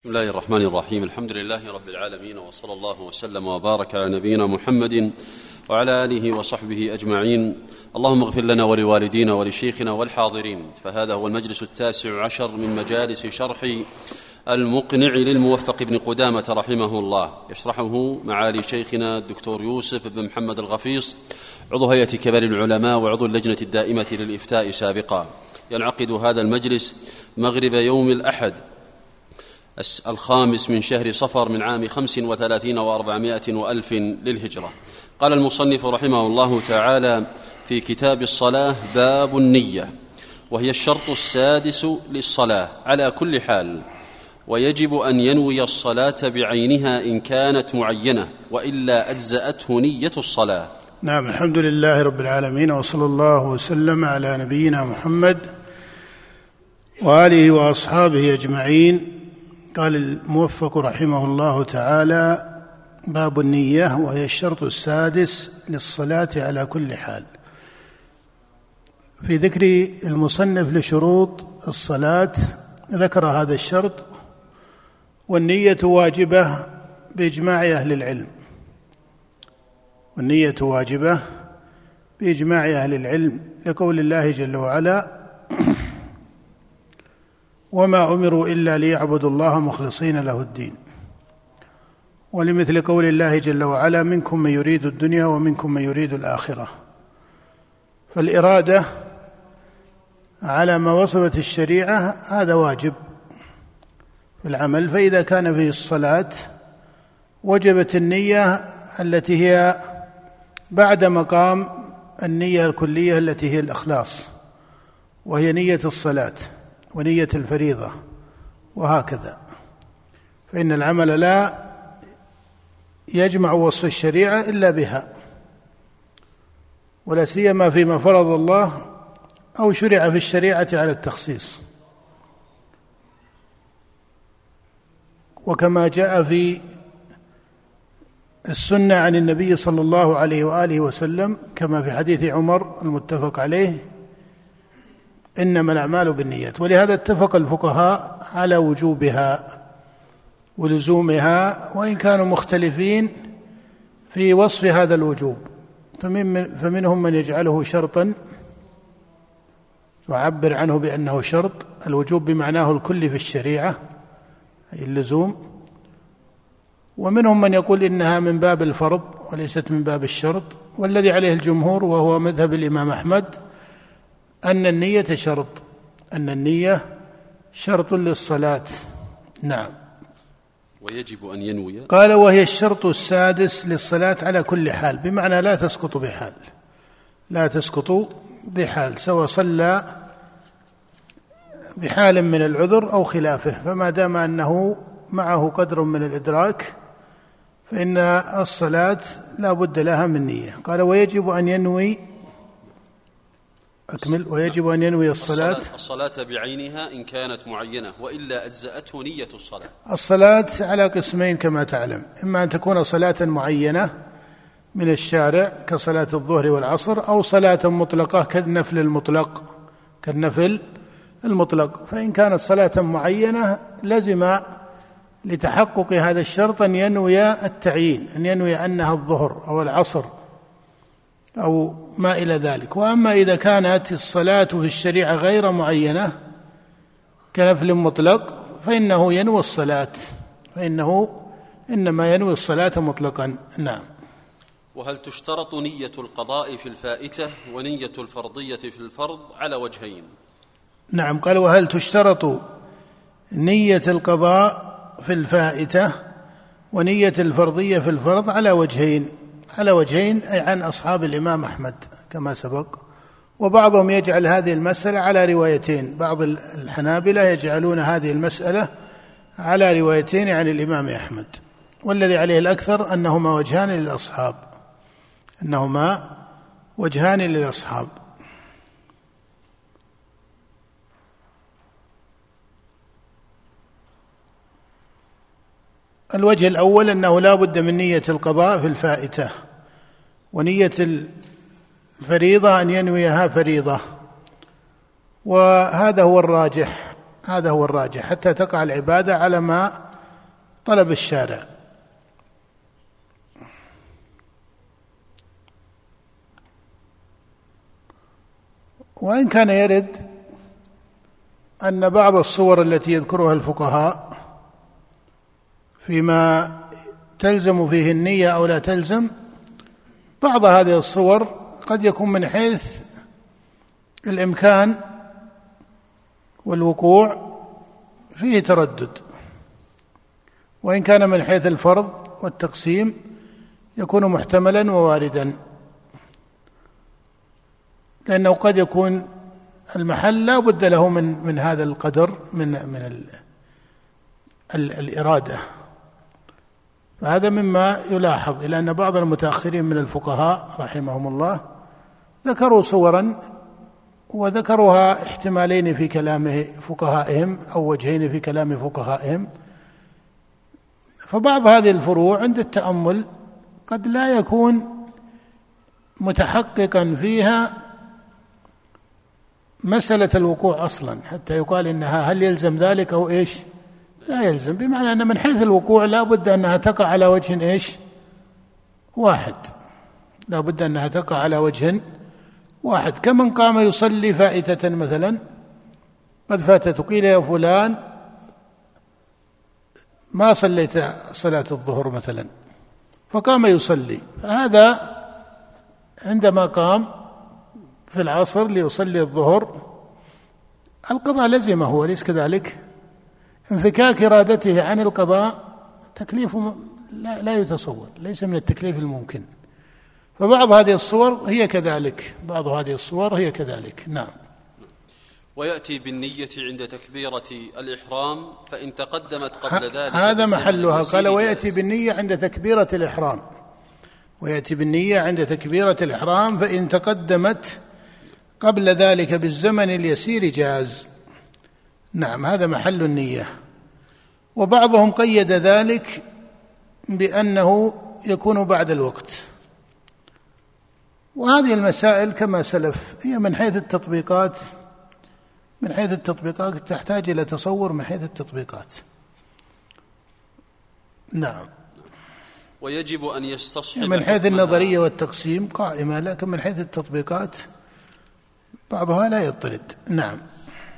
بسم الله الرحمن الرحيم. الحمد لله رب العالمين وصلى الله وسلم وبارك على نبينا محمد وعلى آله وصحبه أجمعين. اللهم اغفر لنا ولوالدينا ولشيخنا والحاضرين. فهذا هو المجلس التاسع عشر من مجالس شرح المقنع للموفق بن قدامة رحمه الله. يشرحه معالي شيخنا الدكتور يوسف بن محمد الغفيص عضو هيئة كبار العلماء وعضو اللجنة الدائمة للإفتاء سابقا. ينعقد هذا المجلس مغرب يوم الأحد الخامس من شهر صفر من عام خمس وثلاثين وأربعمائة وألف للهجرة. قال المصنف رحمه الله تعالى في كتاب الصلاة باب النية وهي الشرط السادس للصلاة على كل حال ويجب أن ينوي الصلاة بعينها إن كانت معينة وإلا أجزأته نية الصلاة. نعم الحمد لله رب العالمين وصلى الله وسلم على نبينا محمد وآله وأصحابه أجمعين. قال الموفق رحمه الله تعالى باب النية وهي الشرط السادس للصلاة على كل حال. في ذكر المصنف لشروط الصلاة ذكر هذا الشرط والنية واجبة بإجماع أهل العلم. والنية واجبة بإجماع أهل العلم لقول الله جل وعلا وما أمروا إلا ليعبدوا الله مخلصين له الدين. ولمثل قول الله جل وعلا منكم من يريد الدنيا ومنكم من يريد الآخرة. فالإرادة على ما وصفت الشريعة هذا واجب. في العمل فإذا كان فيه الصلاة وجبت النية التي هي بعد مقام النية الكلية التي هي الإخلاص وهي نية الصلاة. ونية الفريضة وهكذا. فإن العمل لا يجمع وصف الشريعة إلا بها ولا سيما فيما فرض الله أو شرع في الشريعة على التخصيص. وكما جاء في السنة عن النبي صلى الله عليه وآله وسلم كما في حديث عمر المتفق عليه إنما الأعمال بالنيات. ولهذا اتفق الفقهاء على وجوبها ولزومها وإن كانوا مختلفين في وصف هذا الوجوب. فمن فمنهم من يجعله شرطا يعبر عنه بأنه شرط. الوجوب بمعناه الكلي في الشريعة أي اللزوم. ومنهم من يقول إنها من باب الفرض وليست من باب الشرط. والذي عليه الجمهور وهو مذهب الإمام أحمد أن النية شرط أن النية شرط للصلاة. نعم. ويجب أن ينوي. قال وهي الشرط السادس للصلاة على كل حال. بمعنى لا تسقط بحال. لا تسقط بحال سواء صلى بحال من العذر أو خلافه. فما دام أنه معه قدر من الإدراك فإن الصلاة لا بد لها من نية. قال ويجب أن ينوي أكمل. ويجب أن ينوي الصلاة الصلاة بعينها إن كانت معينة وإلا أجزأته نية الصلاة. الصلاة على قسمين كما تعلم. إما أن تكون صلاة معينة من الشارع كصلاة الظهر والعصر أو صلاة مطلقة كالنفل المطلق كالنفل المطلق. فإن كانت صلاة معينة لزم لتحقق هذا الشرط أن ينوي التعيين أن ينوي أنها الظهر أو العصر. أو ما إلى ذلك. وأما إذا كانت الصلاة في الشريعة غير معينة كنفل مطلق فإنه ينوي الصلاة. فإنه إنما ينوي الصلاة مطلقا. نعم. وهل تشترط نية القضاء في الفائتة ونية الفرضية في الفرض على وجهين؟ نعم. قال وهل تشترط نية القضاء في الفائتة ونية الفرضية في الفرض على وجهين؟ على وجهين أي عن أصحاب الإمام أحمد كما سبق. وبعضهم يجعل هذه المسألة على روايتين. بعض الحنابلة يجعلون هذه المسألة على روايتين عن الإمام أحمد. والذي عليه الأكثر أنهما وجهان للأصحاب. أنهما وجهان للأصحاب. الوجه الأول أنه لا بد من نية القضاء في الفائتة ونية الفريضة أن ينويها فريضة. وهذا هو الراجح هذا هو الراجح حتى تقع العبادة على ما طلب الشارع. وإن كان يرد أن بعض الصور التي يذكرها الفقهاء فيما تلزم فيه النية أو لا تلزم بعض هذه الصور قد يكون من حيث الإمكان والوقوع فيه تردد. وإن كان من حيث الفرض والتقسيم يكون محتملا وواردا. لأنه قد يكون المحل لا بد له من من هذا القدر من من ال ال الإرادة. فهذا مما يلاحظ إلى أن بعض المتأخرين من الفقهاء رحمهم الله ذكروا صورا وذكروها احتمالين في كلام فقهائهم أو وجهين في كلام فقهائهم. فبعض هذه الفروع عند التأمل قد لا يكون متحققا فيها مسألة الوقوع أصلا حتى يقال إنها هل يلزم ذلك أو إيش؟ لا يلزم. بمعنى أن من حيث الوقوع لا بد أنها تقع على وجه إيش؟ واحد. لا بد أنها تقع على وجه واحد. كمن قام يصلي فائتة مثلا قد فاتت قيل يا فلان ما صليت صلاة الظهر مثلا فقام يصلي. فهذا عندما قام في العصر ليصلي الظهر القضاء لزمه أليس كذلك. انفكاك إرادته عن القضاء تكليف لا, لا يتصور ليس من التكليف الممكن. فبعض هذه الصور هي كذلك بعض هذه الصور هي كذلك نعم. ويأتي بالنية عند تكبيرة الإحرام فإن تقدمت قبل ذلك هذا محلها. قال ويأتي بالنية عند تكبيرة الإحرام. ويأتي بالنية عند تكبيرة الإحرام فإن تقدمت قبل ذلك بالزمن اليسير جاز. نعم هذا محل النية. وبعضهم قيد ذلك بأنه يكون بعد الوقت. وهذه المسائل كما سلف هي من حيث التطبيقات من حيث التطبيقات تحتاج إلى تصور من حيث التطبيقات. نعم. ويجب أن يستصحب من حيث النظرية والتقسيم قائمة لكن من حيث التطبيقات بعضها لا يضطرد نعم.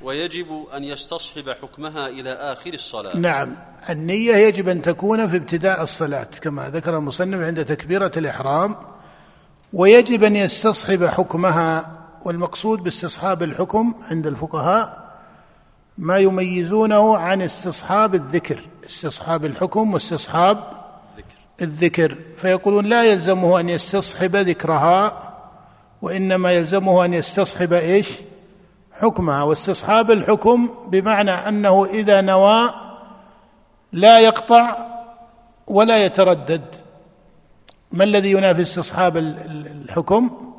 ويجب أن يستصحب حكمها إلى آخر الصلاة. نعم. النية يجب أن تكون في ابتداء الصلاة كما ذكر المصنف عند تكبيرة الإحرام. ويجب أن يستصحب حكمها والمقصود باستصحاب الحكم عند الفقهاء ما يميزونه عن استصحاب الذكر استصحاب الحكم واستصحاب الذكر. فيقولون لا يلزمه أن يستصحب ذكرها وإنما يلزمه أن يستصحب إيش؟ حكمها واستصحاب الحكم بمعنى أنه إذا نوى لا يقطع ولا يتردد. ما الذي ينافي استصحاب الحكم؟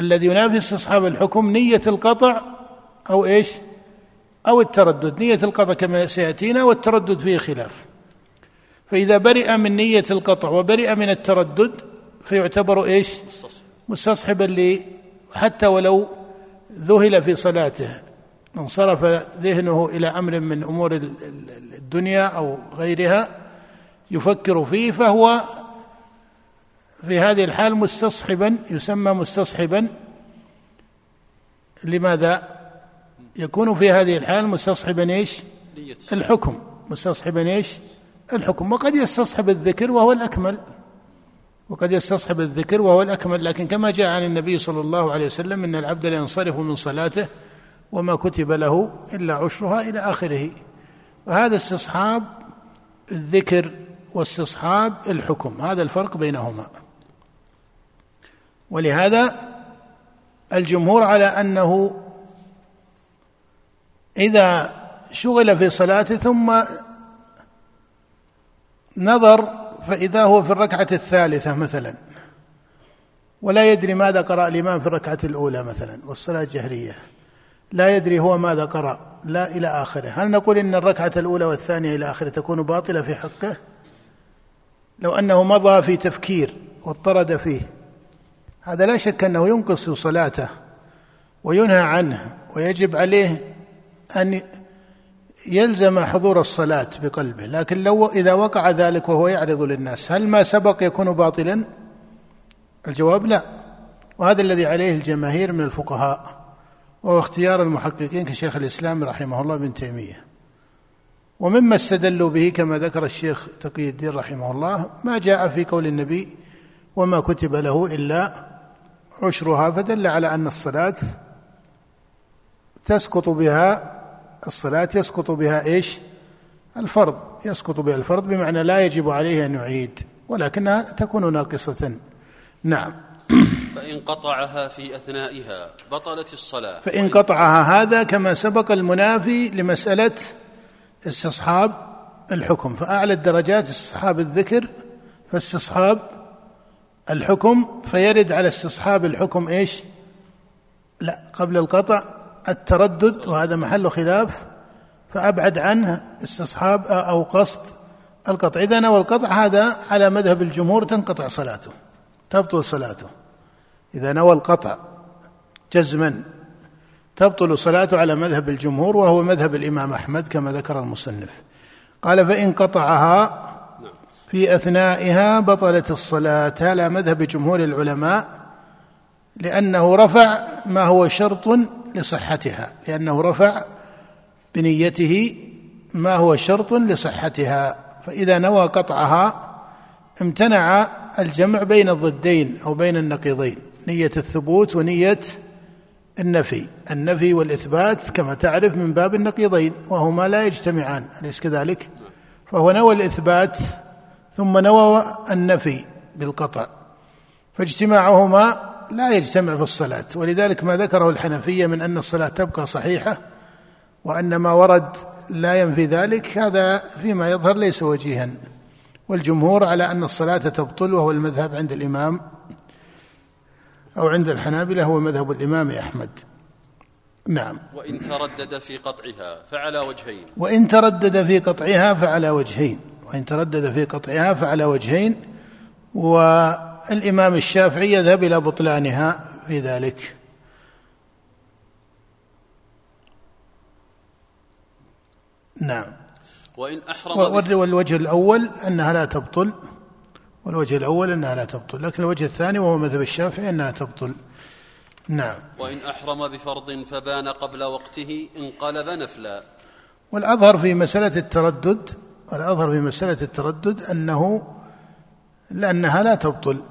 الذي ينافي استصحاب الحكم نية القطع أو إيش؟ أو التردد. نية القطع كما سيأتينا والتردد فيه خلاف. فإذا برئ من نية القطع وبرئ من التردد فيعتبر إيش؟ مستصحبا حتى ولو ذهل في صلاته انصرف ذهنه إلى أمر من أمور الدنيا أو غيرها يفكر فيه فهو في هذه الحال مستصحبا يسمى مستصحبا. لماذا؟ يكون في هذه الحال مستصحبا إيش؟ الحكم. مستصحبا إيش؟ الحكم. وقد يستصحب الذكر وهو الأكمل. وقد يستصحب الذكر وهو الأكمل لكن كما جاء عن النبي صلى الله عليه وسلم أن العبد لا ينصرف من صلاته وما كتب له إلا عشرها إلى آخره. وهذا استصحاب الذكر واستصحاب الحكم هذا الفرق بينهما. ولهذا الجمهور على أنه إذا شغل في صلاته ثم نظر فإذا هو في الركعة الثالثة مثلا ولا يدري ماذا قرأ الإمام في الركعة الأولى مثلا والصلاة جهرية لا يدري هو ماذا قرأ لا إلى آخره. هل نقول إن الركعة الأولى والثانية إلى آخره تكون باطلة في حقه؟ لو أنه مضى في تفكير واضطرد فيه هذا لا شك أنه ينقص صلاته وينهى عنه ويجب عليه أن يلزم حضور الصلاة بقلبه لكن لو إذا وقع ذلك وهو يعرض للناس هل ما سبق يكون باطلا؟ الجواب لا. وهذا الذي عليه الجماهير من الفقهاء وهو اختيار المحققين كشيخ الإسلام رحمه الله بن تيمية. ومما استدلوا به كما ذكر الشيخ تقي الدين رحمه الله ما جاء في قول النبي وما كتب له إلا عشرها فدل على أن الصلاة تسقط بها الصلاة يسقط بها إيش؟ الفرض. يسقط بها الفرض بمعنى لا يجب عليه أن يعيد ولكنها تكون ناقصة. نعم. فإن قطعها في أثنائها بطلت الصلاة. فإن قطعها هذا كما سبق المنافي لمسألة استصحاب الحكم. فأعلى الدرجات استصحاب الذكر فاستصحاب الحكم فيرد على استصحاب الحكم إيش؟ لا قبل القطع التردد وهذا محل خلاف فأبعد عنه استصحاب أو قصد القطع. إذا نوى القطع هذا على مذهب الجمهور تنقطع صلاته تبطل صلاته. إذا نوى القطع جزما تبطل صلاته على مذهب الجمهور وهو مذهب الإمام أحمد كما ذكر المصنف. قال فإن قطعها في أثنائها بطلت الصلاة على مذهب جمهور العلماء لأنه رفع ما هو شرط لصحتها لأنه رفع بنيته ما هو شرط لصحتها. فإذا نوى قطعها امتنع الجمع بين الضدين أو بين النقيضين نية الثبوت ونية النفي. النفي والإثبات كما تعرف من باب النقيضين وهما لا يجتمعان أليس كذلك؟ فهو نوى الإثبات ثم نوى النفي بالقطع. فاجتماعهما لا يجتمع في الصلاة. ولذلك ما ذكره الحنفية من أن الصلاة تبقى صحيحة وأن ما ورد لا ينفي ذلك هذا فيما يظهر ليس وجيها. والجمهور على أن الصلاة تبطل وهو المذهب عند الإمام أو عند الحنابلة هو مذهب الإمام أحمد. نعم. وإن تردد في قطعها فعلى وجهين. وإن تردد في قطعها فعلى وجهين. وإن تردد في قطعها فعلى وجهين والإمام الشافعي يذهب إلى بطلانها في ذلك. نعم. وإن أحرم والوجه الأول أنها لا تبطل. والوجه الأول أنها لا تبطل. لكن الوجه الثاني وهو مذهب الشافعي أنها تبطل. نعم. وإن أحرم بفرض فبان قبل وقته انقلب نفلا. والأظهر في مسألة التردد والأظهر في مسألة التردد أنه لأنها لا تبطل.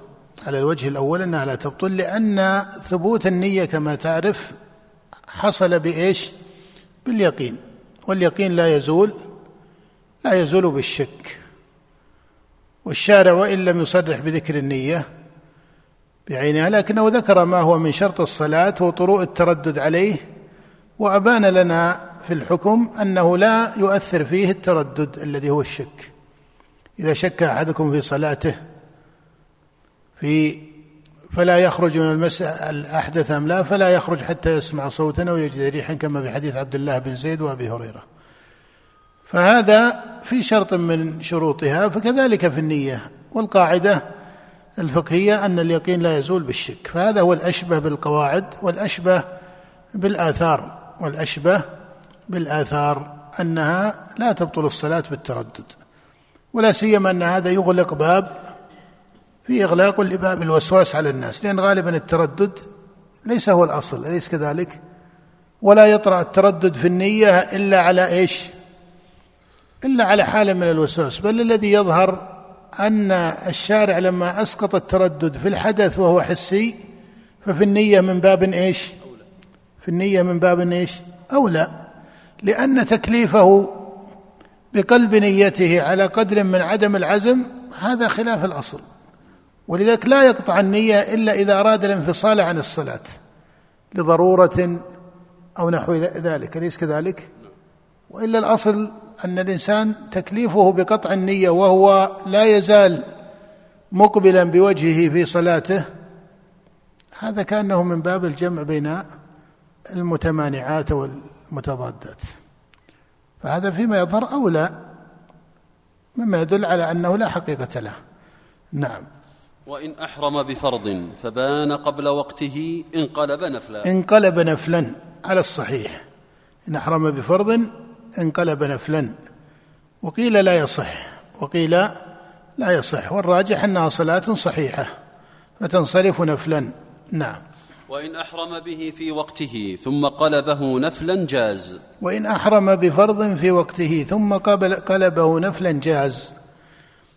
على الوجه الأول أنها لا تبطل لأن ثبوت النية كما تعرف حصل بإيش؟ باليقين. واليقين لا يزول لا يزول بالشك. والشارع وإن لم يصرح بذكر النية بعينها لكنه ذكر ما هو من شرط الصلاة وطروء التردد عليه وأبان لنا في الحكم أنه لا يؤثر فيه التردد الذي هو الشك. إذا شك أحدكم في صلاته في فلا يخرج من المسأل أحدث أم لا فلا يخرج حتى يسمع صوتا أو يجد ريحا كما في حديث عبد الله بن زيد وأبي هريرة. فهذا في شرط من شروطها فكذلك في النية والقاعدة الفقهية أن اليقين لا يزول بالشك. فهذا هو الأشبه بالقواعد والأشبه بالآثار والأشبه بالآثار أنها لا تبطل الصلاة بالتردد ولا سيما أن هذا يغلق باب في إغلاق لباب الوسواس على الناس لأن غالبا التردد ليس هو الأصل أليس كذلك؟ ولا يطرأ التردد في النية إلا على إيش؟ إلا على حالة من الوسواس بل الذي يظهر أن الشارع لما أسقط التردد في الحدث وهو حسي ففي النية من باب إيش؟ في النية من باب إيش؟ أولى لأن تكليفه بقلب نيته على قدر من عدم العزم هذا خلاف الأصل. ولذلك لا يقطع النية إلا إذا أراد الانفصال عن الصلاة لضرورة أو نحو ذلك أليس كذلك؟ وإلا الأصل أن الإنسان تكليفه بقطع النية وهو لا يزال مقبلا بوجهه في صلاته هذا كأنه من باب الجمع بين المتمانعات والمتضادات. فهذا فيما يظهر أولى مما يدل على أنه لا حقيقة له. نعم. وإن أحرم بفرض فبان قبل وقته انقلب نفلا. انقلب نفلا على الصحيح. إن أحرم بفرض انقلب نفلا. وقيل لا يصح. وقيل لا يصح. والراجح أنها صلاة صحيحة فتنصرف نفلا. نعم. وإن أحرم به في وقته ثم قلبه نفلا جاز. وإن أحرم بفرض في وقته ثم قبل قلبه نفلا جاز.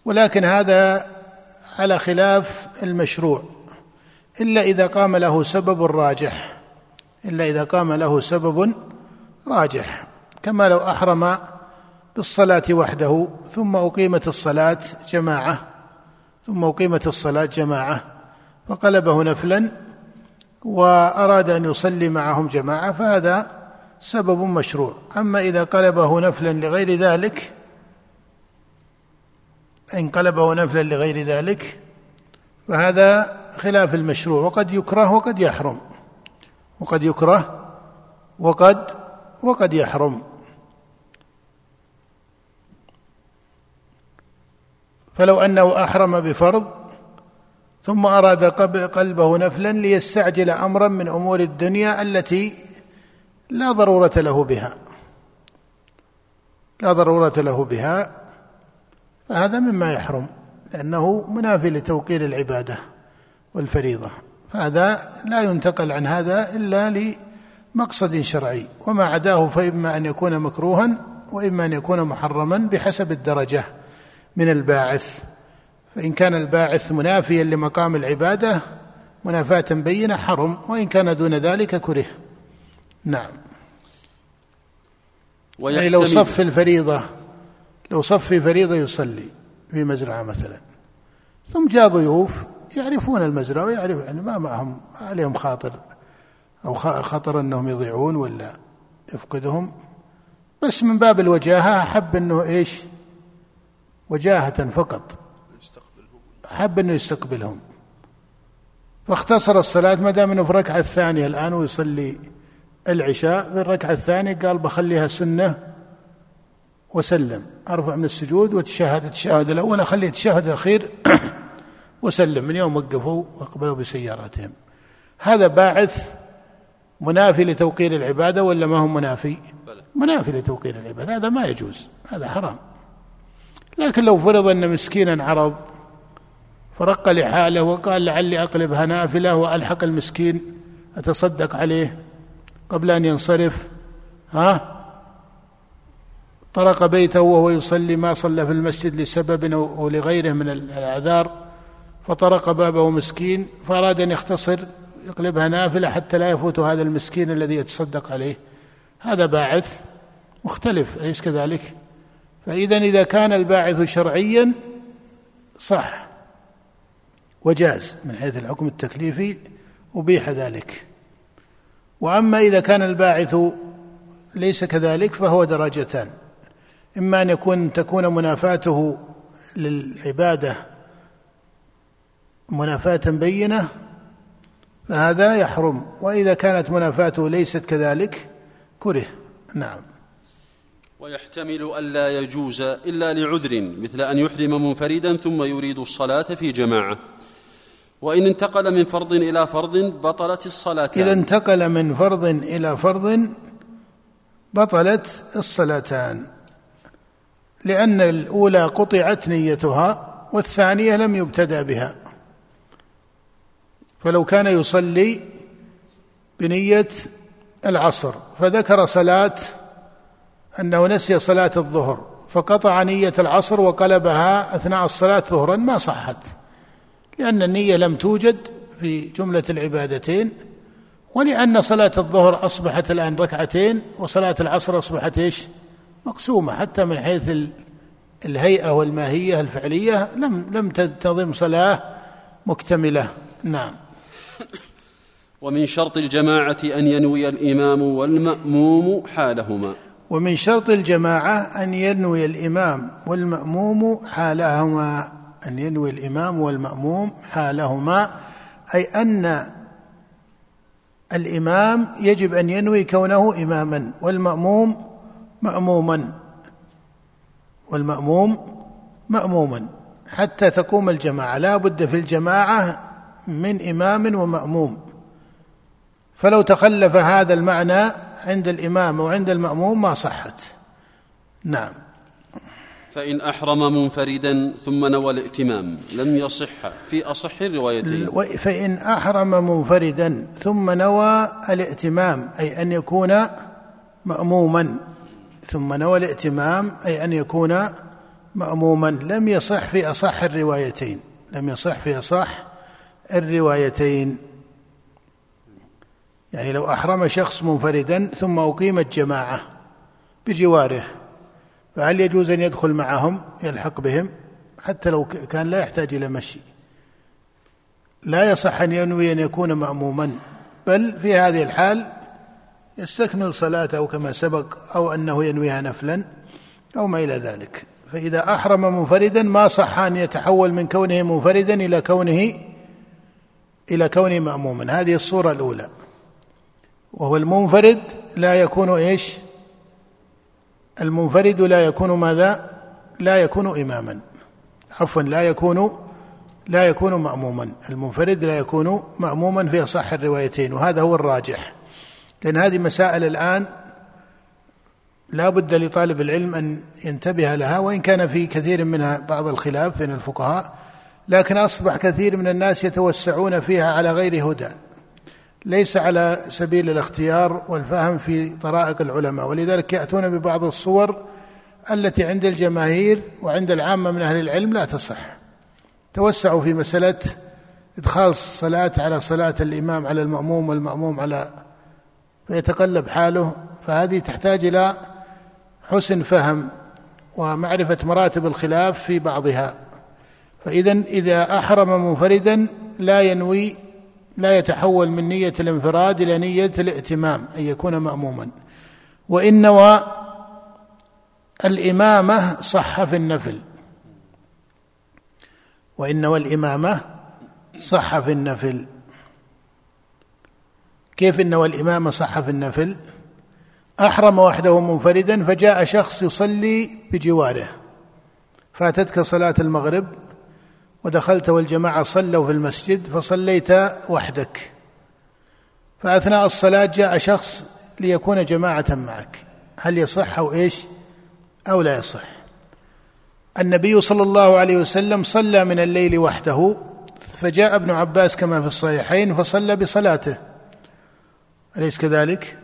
ولكن هذا على خلاف المشروع إلا إذا قام له سبب راجح إلا إذا قام له سبب راجح. كما لو أحرم بالصلاة وحده ثم أقيمت الصلاة جماعة ثم أقيمت الصلاة جماعة فقلبه نفلا وأراد أن يصلي معهم جماعة فهذا سبب مشروع. أما إذا قلبه نفلا لغير ذلك إن قلبه نفلا لغير ذلك فهذا خلاف المشروع. وقد يكره وقد يحرم. وقد يكره وقد وقد يحرم. فلو أنه أحرم بفرض ثم أراد قلبه نفلا ليستعجل أمرا من أمور الدنيا التي لا ضرورة له بها. لا ضرورة له بها. فهذا مما يحرم لأنه منافي لتوقير العبادة والفريضة. فهذا لا ينتقل عن هذا إلا لمقصد شرعي وما عداه فإما أن يكون مكروها وإما أن يكون محرما بحسب الدرجة من الباعث. فإن كان الباعث منافيا لمقام العبادة منافاة بينة حرم وإن كان دون ذلك كره. نعم. يعني لو صف الفريضة لو صف في فريضة يصلي في مزرعة مثلا. ثم جاء ضيوف يعرفون المزرعة ويعرف يعني ما معهم ما عليهم خاطر أو خطر أنهم يضيعون ولا يفقدهم. بس من باب الوجاهة أحب أنه إيش؟ وجاهة فقط. أحب أنه يستقبلهم. فاختصر الصلاة ما دام أنه في الركعة الثانية الآن ويصلي العشاء في الركعة الثانية قال بخليها سنة وسلم. أرفع من السجود وتشهد التشهد الأول أخلي التشهد الأخير وسلم. من يوم وقفوا وأقبلوا بسياراتهم. هذا باعث منافي لتوقير العبادة ولا ما هو منافي؟ منافي لتوقير العبادة. هذا ما يجوز. هذا حرام. لكن لو فرض أن مسكينا عرض فرق لحاله وقال لعلي أقلبها نافلة وألحق المسكين أتصدق عليه قبل أن ينصرف. ها؟ طرق بيته وهو يصلي ما صلى في المسجد لسبب أو لغيره من الأعذار فطرق بابه مسكين فأراد أن يختصر يقلبها نافلة حتى لا يفوت هذا المسكين الذي يتصدق عليه. هذا باعث مختلف أليس كذلك؟ فإذا إذا كان الباعث شرعيا صح وجاز من حيث الحكم التكليفي أبيح ذلك. وأما إذا كان الباعث ليس كذلك فهو درجتان إما أن يكون تكون منافاته للعبادة منافاة بينة فهذا يحرم. وإذا كانت منافاته ليست كذلك كره. نعم. ويحتمل ألا يجوز إلا لعذر مثل أن يحرم منفردا ثم يريد الصلاة في جماعة. وإن انتقل من فرض إلى فرض بطلت الصلاتان إذا انتقل من فرض إلى فرض بطلت الصلاتان. لأن الأولى قطعت نيتها والثانية لم يبتدأ بها. فلو كان يصلي بنية العصر فذكر صلاة أنه نسي صلاة الظهر فقطع نية العصر وقلبها أثناء الصلاة ظهرا ما صحت لأن النية لم توجد في جملة العبادتين ولأن صلاة الظهر أصبحت الآن ركعتين وصلاة العصر أصبحت إيش؟ مقسومة حتى من حيث الهيئة والماهية الفعلية لم لم تنتظم صلاة مكتملة. نعم. ومن شرط الجماعة أن ينوي الإمام والمأموم حالهما. ومن شرط الجماعة أن ينوي الإمام والمأموم حالهما. أن ينوي الإمام والمأموم حالهما. أي أن الإمام يجب أن ينوي كونه إماما والمأموم مأموما والمأموم مأموما. حتى تقوم الجماعة. لا بد في الجماعة من إمام ومأموم. فلو تخلف هذا المعنى عند الإمام وعند المأموم ما صحت. نعم. فإن أحرم منفردا ثم نوى الائتمام لم يصح في أصح الروايتين. فإن أحرم منفردا ثم نوى الائتمام أي أن يكون مأموما. ثم نوى الائتمام أي أن يكون مأموما. لم يصح في أصح الروايتين. لم يصح في أصح الروايتين. يعني لو أحرم شخص منفردا ثم أقيمت جماعة بجواره فهل يجوز أن يدخل معهم؟ يلحق بهم. حتى لو كان لا يحتاج إلى مشي. لا يصح أن ينوي أن يكون مأموما. بل في هذه الحال يستكمل صلاته كما سبق أو أنه ينويها نفلا أو ما إلى ذلك. فإذا أحرم منفردا ما صح أن يتحول من كونه منفردا إلى كونه إلى كونه مأموما. هذه الصورة الأولى. وهو المنفرد لا يكون إيش؟ المنفرد لا يكون ماذا؟ لا يكون إماما. عفوا لا يكون لا يكون مأموما. المنفرد لا يكون مأموما في أصح الروايتين وهذا هو الراجح. لأن هذه مسائل الآن لا بد لطالب العلم أن ينتبه لها وإن كان في كثير منها بعض الخلاف بين الفقهاء لكن أصبح كثير من الناس يتوسعون فيها على غير هدى. ليس على سبيل الاختيار والفهم في طرائق العلماء ولذلك يأتون ببعض الصور التي عند الجماهير وعند العامة من أهل العلم لا تصح. توسعوا في مسألة إدخال الصلاة على صلاة الإمام على المأموم والمأموم على فيتقلب حاله فهذه تحتاج إلى حسن فهم ومعرفة مراتب الخلاف في بعضها. فإذا إذا أحرم منفردا لا ينوي لا يتحول من نية الانفراد إلى نية الائتمام أن يكون مأموما. وإن نوى الإمامة صح في النفل. وإن نوى الإمامة صح في النفل. كيف إن نوى الإمامة صح في النفل؟ أحرم وحده منفردا فجاء شخص يصلي بجواره. فاتتك صلاة المغرب ودخلت والجماعة صلوا في المسجد فصليت وحدك. فأثناء الصلاة جاء شخص ليكون جماعة معك. هل يصح أو إيش؟ أو لا يصح. النبي صلى الله عليه وسلم صلى من الليل وحده فجاء ابن عباس كما في الصحيحين فصلى بصلاته. أليس كذلك؟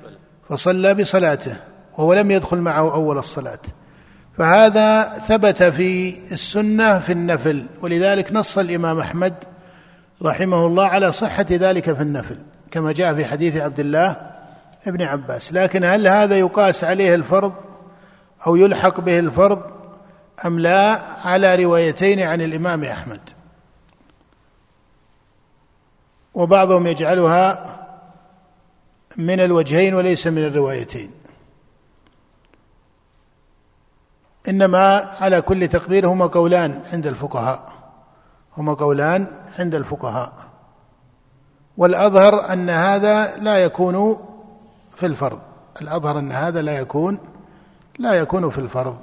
فصلى بصلاته وهو لم يدخل معه أول الصلاة. فهذا ثبت في السنة في النفل ولذلك نص الإمام أحمد رحمه الله على صحة ذلك في النفل كما جاء في حديث عبد الله ابن عباس. لكن هل هذا يقاس عليه الفرض أو يلحق به الفرض أم لا؟ على روايتين عن الإمام أحمد. وبعضهم يجعلها من الوجهين وليس من الروايتين. إنما على كل تقدير هما قولان عند الفقهاء. هما قولان عند الفقهاء. والأظهر أن هذا لا يكون في الفرض. الأظهر أن هذا لا يكون لا يكون في الفرض.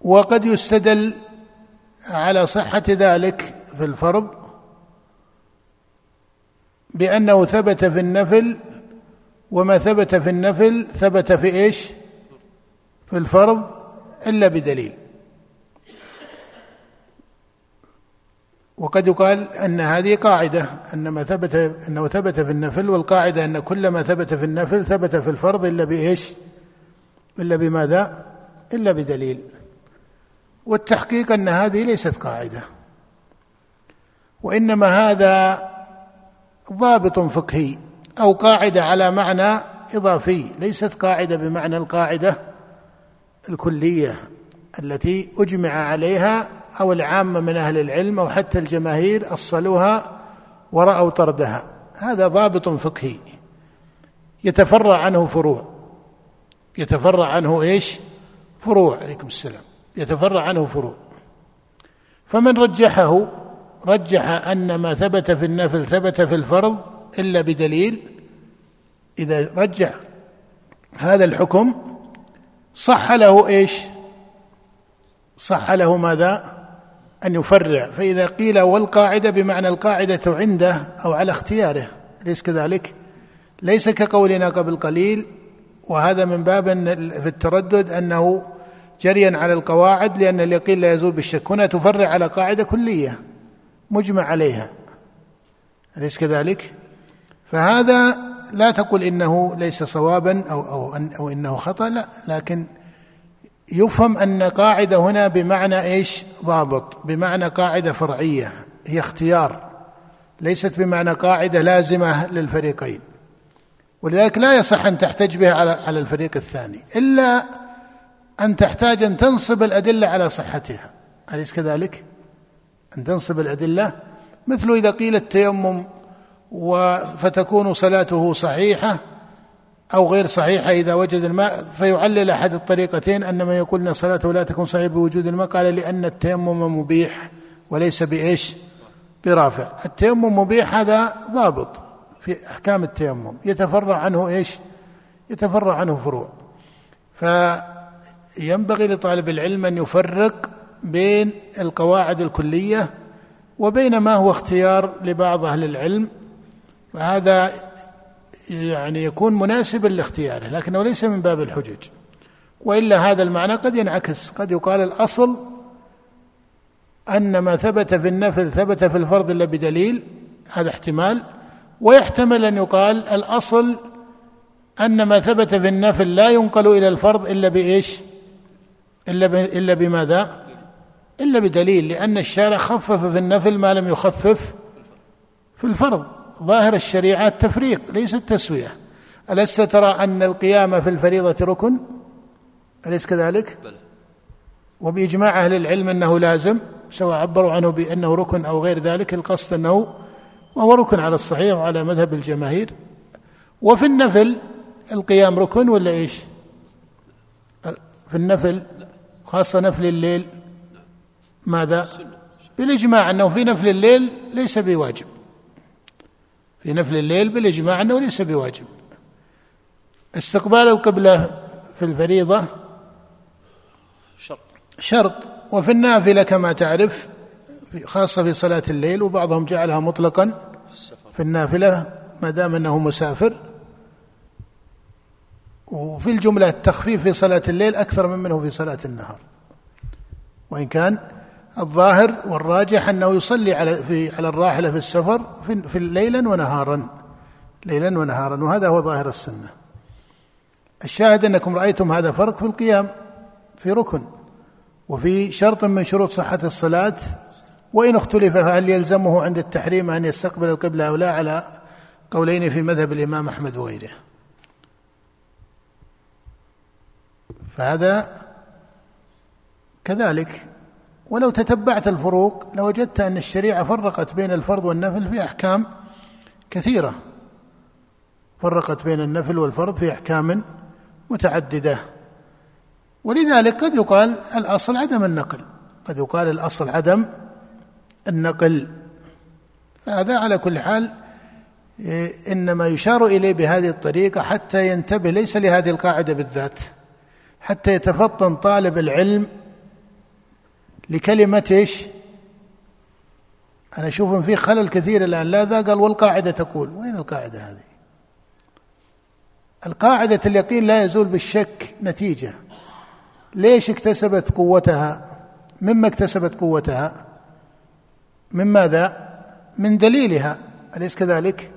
وقد يستدل على صحة ذلك في الفرض بأنه ثبت في النفل وما ثبت في النفل ثبت في إيش في الفرض إلا بدليل وقد يقال أن هذه قاعدة أن ما ثبت أنه ثبت في النفل والقاعدة أن كل ما ثبت في النفل ثبت في الفرض إلا بإيش؟ إلا بماذا؟ إلا بدليل والتحقيق أن هذه ليست قاعدة وإنما هذا ضابط فقهي أو قاعدة على معنى إضافي ليست قاعدة بمعنى القاعدة الكلية التي أجمع عليها أو العامة من أهل العلم أو حتى الجماهير أصلوها ورأوا طردها. هذا ضابط فقهي. يتفرع عنه فروع. يتفرع عنه إيش؟ فروع عليكم السلام. يتفرع عنه فروع. فمن رجحه رجح أن ما ثبت في النفل ثبت في الفرض إلا بدليل إذا رجح هذا الحكم صح له إيش؟ صح له ماذا؟ أن يفرع. فإذا قيل والقاعدة بمعنى القاعدة عنده أو على اختياره أليس كذلك؟ ليس كقولنا قبل قليل وهذا من باب في التردد أنه جريا على القواعد لأن اليقين لا يزول بالشك. هنا تفرع على قاعدة كلية. مجمع عليها أليس كذلك؟ فهذا لا تقل إنه ليس صوابا أو أو أو إنه خطأ لا لكن يفهم أن قاعدة هنا بمعنى إيش؟ ضابط بمعنى قاعدة فرعية هي اختيار ليست بمعنى قاعدة لازمة للفريقين ولذلك لا يصح أن تحتج بها على على الفريق الثاني إلا أن تحتاج أن تنصب الأدلة على صحتها أليس كذلك؟ أن تنصب الأدلة مثل إذا قيل التيمم فتكون صلاته صحيحة أو غير صحيحة إذا وجد الماء فيعلل أحد الطريقتين أن من يقول أن صلاته لا تكون صحيحة بوجود الماء قال لأن التيمم مبيح وليس بإيش؟ برافع. التيمم مبيح هذا ضابط في أحكام التيمم يتفرع عنه إيش؟ يتفرع عنه فروع. فينبغي لطالب العلم أن يفرق بين القواعد الكلية وبين ما هو اختيار لبعض أهل العلم وهذا يعني يكون مناسبا لاختياره لكنه ليس من باب الحجج وإلا هذا المعنى قد ينعكس قد يقال الأصل أن ما ثبت في النفل ثبت في الفرض إلا بدليل هذا احتمال ويحتمل أن يقال الأصل أن ما ثبت في النفل لا ينقل إلى الفرض إلا بإيش؟ إلا إلا بماذا؟ إلا بدليل لأن الشارع خفف في النفل ما لم يخفف في الفرض. ظاهر الشريعة التفريق ليس التسوية. ألست ترى أن القيام في الفريضة ركن؟ أليس كذلك؟ بل. وبإجماع أهل العلم أنه لازم سواء عبروا عنه بأنه ركن أو غير ذلك القصد أنه وهو ركن على الصحيح وعلى مذهب الجماهير. وفي النفل القيام ركن ولا إيش؟ في النفل خاصة نفل الليل. ماذا؟ بالإجماع أنه في نفل الليل ليس بواجب. في نفل الليل بالإجماع أنه ليس بواجب. استقبال القبلة في الفريضة شرط. شرط. وفي النافلة كما تعرف خاصة في صلاة الليل وبعضهم جعلها مطلقا في النافلة ما دام أنه مسافر. وفي الجملة التخفيف في صلاة الليل أكثر من منه في صلاة النهار. وإن كان الظاهر والراجح أنه يصلي على في على الراحلة في السفر في, في ليلا ونهارا. ليلا ونهارا. وهذا هو ظاهر السنة. الشاهد أنكم رأيتم هذا فرق في القيام في ركن. وفي شرط من شروط صحة الصلاة. وإن اختلف فهل يلزمه عند التحريم أن يستقبل القبلة أو لا على قولين في مذهب الإمام أحمد وغيره. فهذا كذلك. ولو تتبعت الفروق لوجدت أن الشريعة فرقت بين الفرض والنفل في أحكام كثيرة. فرقت بين النفل والفرض في أحكام متعددة. ولذلك قد يقال الأصل عدم النقل. قد يقال الأصل عدم النقل. فهذا على كل حال إيه، إنما يشار إليه بهذه الطريقة حتى ينتبه ليس لهذه القاعدة بالذات حتى يتفطن طالب العلم لكلمة إيش؟ أنا أشوف إن في خلل كثير الآن لا ذا قال والقاعدة تقول وين القاعدة هذه؟ القاعدة اليقين لا يزول بالشك نتيجة ليش اكتسبت قوتها؟ مما اكتسبت قوتها؟ من ماذا؟ من دليلها أليس كذلك؟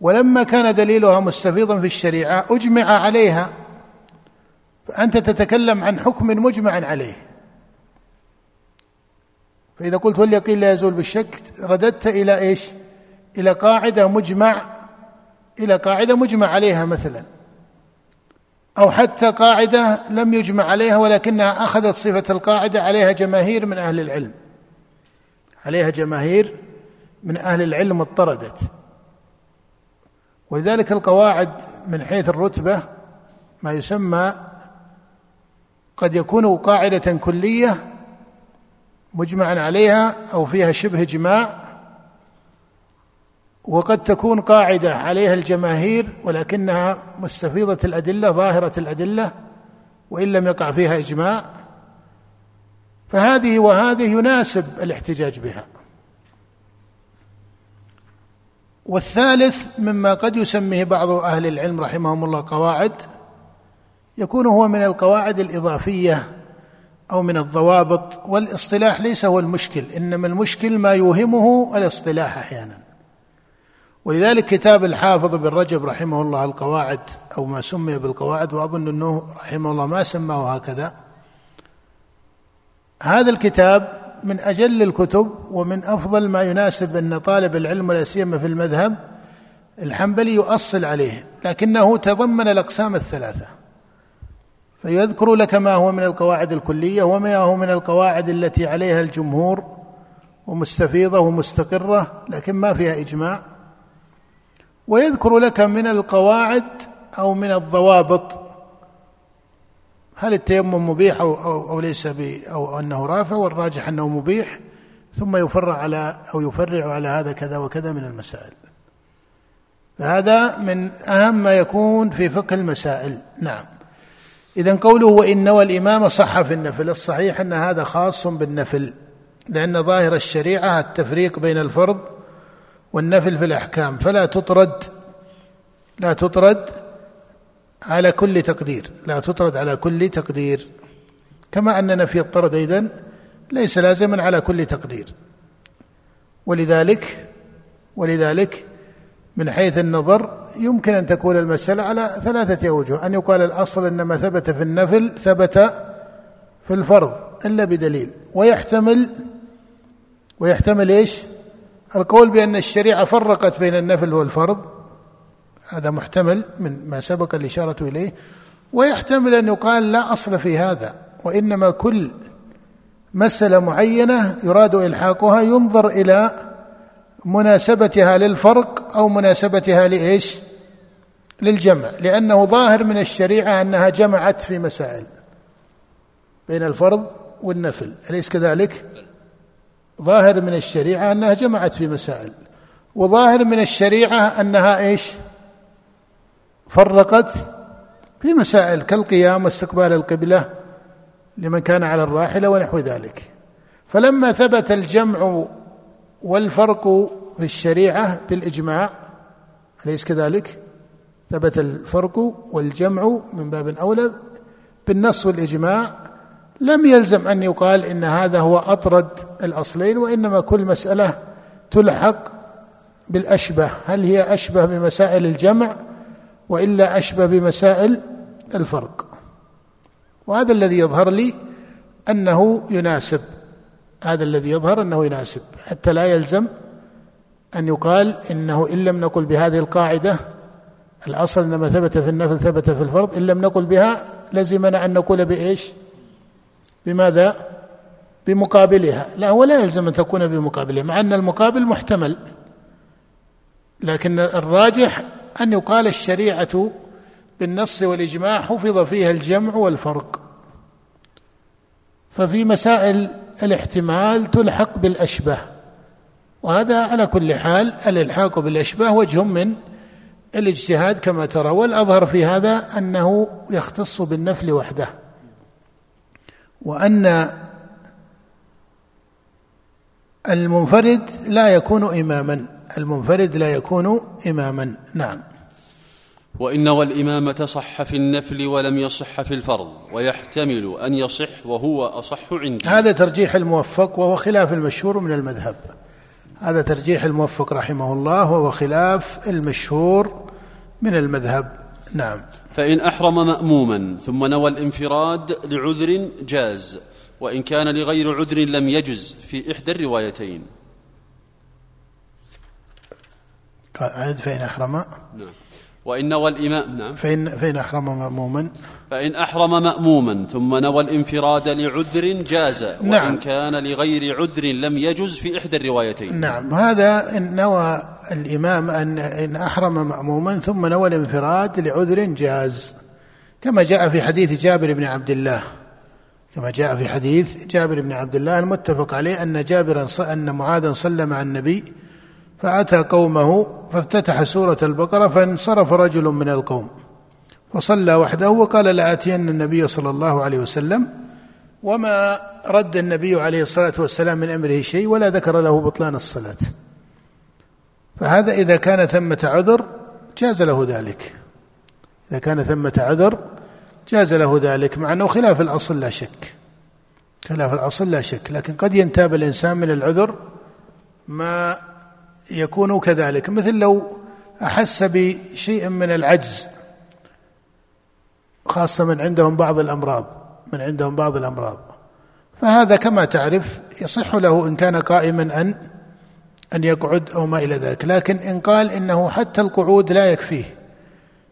ولما كان دليلها مستفيضا في الشريعة أجمع عليها فأنت تتكلم عن حكم مجمع عليه فإذا قلت واليقين لا يزول بالشك رددت إلى إيش؟ إلى قاعدة مجمع إلى قاعدة مجمع عليها مثلا. أو حتى قاعدة لم يجمع عليها ولكنها أخذت صفة القاعدة عليها جماهير من أهل العلم. عليها جماهير من أهل العلم اضطردت. ولذلك القواعد من حيث الرتبة ما يسمى قد يكون قاعدة كلية مجمعا عليها أو فيها شبه اجماع وقد تكون قاعدة عليها الجماهير ولكنها مستفيضة الأدلة ظاهرة الأدلة وإن لم يقع فيها إجماع. فهذه وهذه يناسب الاحتجاج بها. والثالث مما قد يسميه بعض أهل العلم رحمهم الله قواعد يكون هو من القواعد الإضافية أو من الضوابط والاصطلاح ليس هو المشكل إنما المشكل ما يوهمه الاصطلاح أحيانا. ولذلك كتاب الحافظ بن رجب رحمه الله القواعد أو ما سمي بالقواعد وأظن أنه رحمه الله ما سماه هكذا. هذا الكتاب من أجل الكتب ومن أفضل ما يناسب أن طالب العلم ولا سيما في المذهب الحنبلي يؤصل عليه لكنه تضمن الأقسام الثلاثة. فيذكر لك ما هو من القواعد الكلية وما هو من القواعد التي عليها الجمهور ومستفيضة ومستقرة لكن ما فيها إجماع. ويذكر لك من القواعد أو من الضوابط. هل التيمم مبيح أو, أو, أو ليس أو أنه رافع والراجح أنه مبيح ثم يفرع على أو يفرع على هذا كذا وكذا من المسائل. فهذا من أهم ما يكون في فقه المسائل. نعم. إذا قوله وإن نوى الإمام صح في النفل الصحيح أن هذا خاص بالنفل لأن ظاهر الشريعة التفريق بين الفرض والنفل في الأحكام فلا تطرد لا تطرد على كل تقدير لا تطرد على كل تقدير. كما أن نفي الطرد أيضا ليس لازما على كل تقدير. ولذلك ولذلك من حيث النظر يمكن أن تكون المسألة على ثلاثة أوجه أن يقال الأصل أن ما ثبت في النفل ثبت في الفرض إلا بدليل. ويحتمل ويحتمل إيش؟ القول بأن الشريعة فرقت بين النفل والفرض. هذا محتمل من ما سبق الإشارة إليه. ويحتمل أن يقال لا أصل في هذا وإنما كل مسألة معينة يراد إلحاقها ينظر إلى مناسبتها للفرق أو مناسبتها لإيش؟ للجمع لأنه ظاهر من الشريعة أنها جمعت في مسائل بين الفرض والنفل أليس كذلك؟ ظاهر من الشريعة أنها جمعت في مسائل وظاهر من الشريعة أنها إيش؟ فرقت في مسائل كالقيام واستقبال القبلة لمن كان على الراحلة ونحو ذلك. فلما ثبت الجمع والفرق في الشريعة بالإجماع أليس كذلك؟ ثبت الفرق والجمع من باب أولى. بالنص والإجماع لم يلزم أن يقال إن هذا هو أطرد الأصلين وإنما كل مسألة تلحق بالأشبه. هل هي أشبه بمسائل الجمع وإلا أشبه بمسائل الفرق؟ وهذا الذي يظهر لي أنه يناسب هذا الذي يظهر أنه يناسب حتى لا يلزم أن يقال إنه إن لم نقل بهذه القاعدة الأصل ان ما ثبت في النفل ثبت في الفرض إن لم نقل بها لزمنا أن نقول بإيش؟ بماذا؟ بمقابلها لا ولا يلزم أن تكون بمقابلها مع أن المقابل محتمل لكن الراجح أن يقال الشريعة بالنص والإجماع حفظ فيها الجمع والفرق ففي مسائل الاحتمال تلحق بالأشبه. وهذا على كل حال الإلحاق بالأشباه وجه من الاجتهاد كما ترى والأظهر في هذا أنه يختص بالنفل وحده. وأن المنفرد لا يكون إماما المنفرد لا يكون إماما. نعم. وإن والإمامة صح في النفل ولم يصح في الفرض ويحتمل أن يصح وهو أصح عندي هذا ترجيح الموفق وهو خلاف المشهور من المذهب. هذا ترجيح الموفق رحمه الله وهو خلاف المشهور من المذهب. نعم. فإن أحرم مأموما ثم نوى الانفراد لعذر جاز وإن كان لغير عذر لم يجز في إحدى الروايتين. عاد فإن أحرم. نعم. وإن نوى الإمام نعم. فإن فإن أحرم مأموما. فإن أحرم مأموما ثم نوى الانفراد لعذر جاز وإن نعم كان لغير عذر لم يجز في إحدى الروايتين. نعم. هذا إن نوى الإمام أن إن أحرم مأموما ثم نوى الانفراد لعذر جاز. كما جاء في حديث جابر بن عبد الله. كما جاء في حديث جابر بن عبد الله المتفق عليه أن جابرا أن معاذا صلى مع النبي فأتى قومه فافتتح سورة البقرة فانصرف رجل من القوم فصلى وحده وقال لآتين النبي صلى الله عليه وسلم وما رد النبي عليه الصلاة والسلام من أمره شيء ولا ذكر له بطلان الصلاة. فهذا إذا كان ثمة عذر جاز له ذلك. إذا كان ثمة عذر جاز له ذلك مع أنه خلاف الأصل لا شك. خلاف الأصل لا شك لكن قد ينتاب الإنسان من العذر ما يكون كذلك. مثل لو أحس بشيء من العجز خاصة من عندهم بعض الأمراض من عندهم بعض الأمراض. فهذا كما تعرف يصح له إن كان قائما أن أن يقعد أو ما إلى ذلك. لكن إن قال إنه حتى القعود لا يكفيه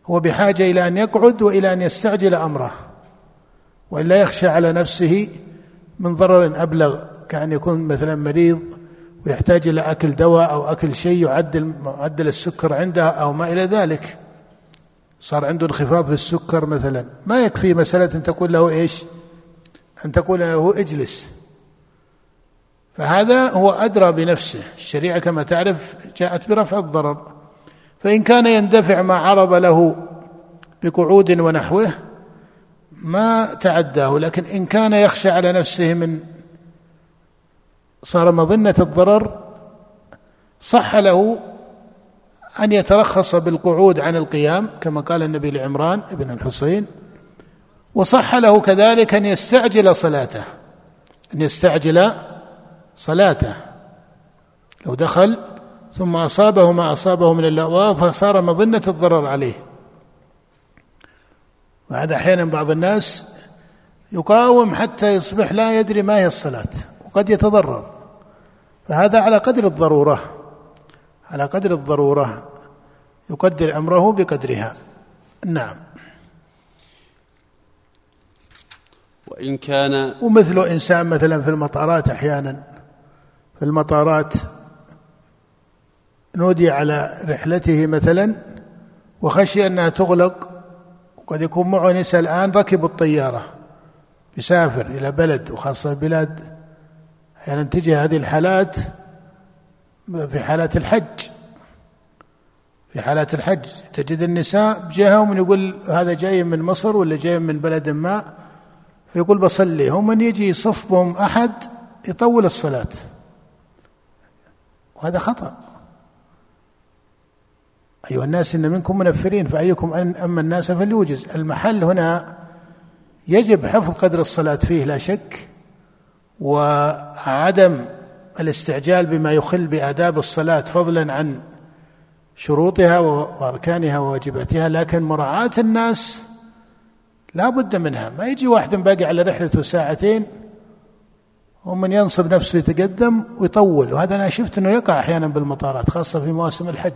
هو بحاجة إلى أن يقعد وإلى أن يستعجل أمره وإلا يخشى على نفسه من ضرر أبلغ كأن يكون مثلا مريض ويحتاج إلى أكل دواء أو أكل شيء يعدل معدل السكر عنده أو ما إلى ذلك. صار عنده انخفاض في السكر مثلا. ما يكفي مسألة أن تقول له إيش؟ أن تقول له اجلس. فهذا هو أدرى بنفسه. الشريعة كما تعرف جاءت برفع الضرر. فإن كان يندفع ما عرض له بقعود ونحوه ما تعداه. لكن إن كان يخشى على نفسه من صار مظنة الضرر صح له أن يترخص بالقعود عن القيام كما قال النبي لعمران بن الحسين وصح له كذلك أن يستعجل صلاته أن يستعجل صلاته. لو دخل ثم أصابه ما أصابه من اللأواء فصار مظنة الضرر عليه. وهذا أحيانا بعض الناس يقاوم حتى يصبح لا يدري ما هي الصلاة وقد يتضرر. فهذا على قدر الضرورة على قدر الضرورة يقدر أمره بقدرها. نعم. وإن كان ومثل إنسان مثلا في المطارات أحيانا في المطارات نودي على رحلته مثلا وخشي أنها تغلق وقد يكون معه نساء الآن ركبوا الطيارة يسافر إلى بلد وخاصة بلاد أحيانا يعني تجي هذه الحالات في حالات الحج. في حالات الحج. تجد النساء ومن يقول هذا جاي من مصر ولا جاي من بلد ما؟ فيقول بصلي. هم من يجي يصف بهم أحد يطول الصلاة. وهذا خطأ. أيها الناس إن منكم منفرين فأيكم أما الناس فليوجز. المحل هنا يجب حفظ قدر الصلاة فيه لا شك. وعدم الاستعجال بما يخل بآداب الصلاة فضلا عن شروطها وأركانها وواجباتها لكن مراعاة الناس لا بد منها. ما يجي واحد باقي على رحلته ساعتين ومن ينصب نفسه يتقدم ويطول. وهذا أنا شفت أنه يقع أحيانا بالمطارات خاصة في مواسم الحج.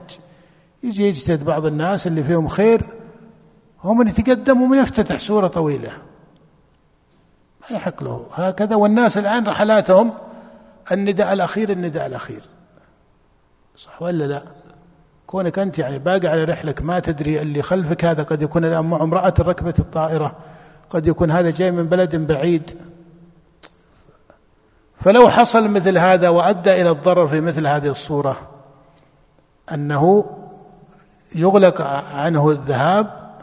يجي يجتهد بعض الناس اللي فيهم خير ومن يتقدم ومن يفتتح سورة طويلة. ما يحق له. هكذا والناس الآن رحلاتهم النداء الأخير النداء الأخير. صح ولا لا؟ كونك أنت يعني باقي على رحلك ما تدري اللي خلفك هذا قد يكون الآن معه امرأة ركبت الطائرة. قد يكون هذا جاي من بلد بعيد. فلو حصل مثل هذا وأدى إلى الضرر في مثل هذه الصورة أنه يغلق عنه الذهاب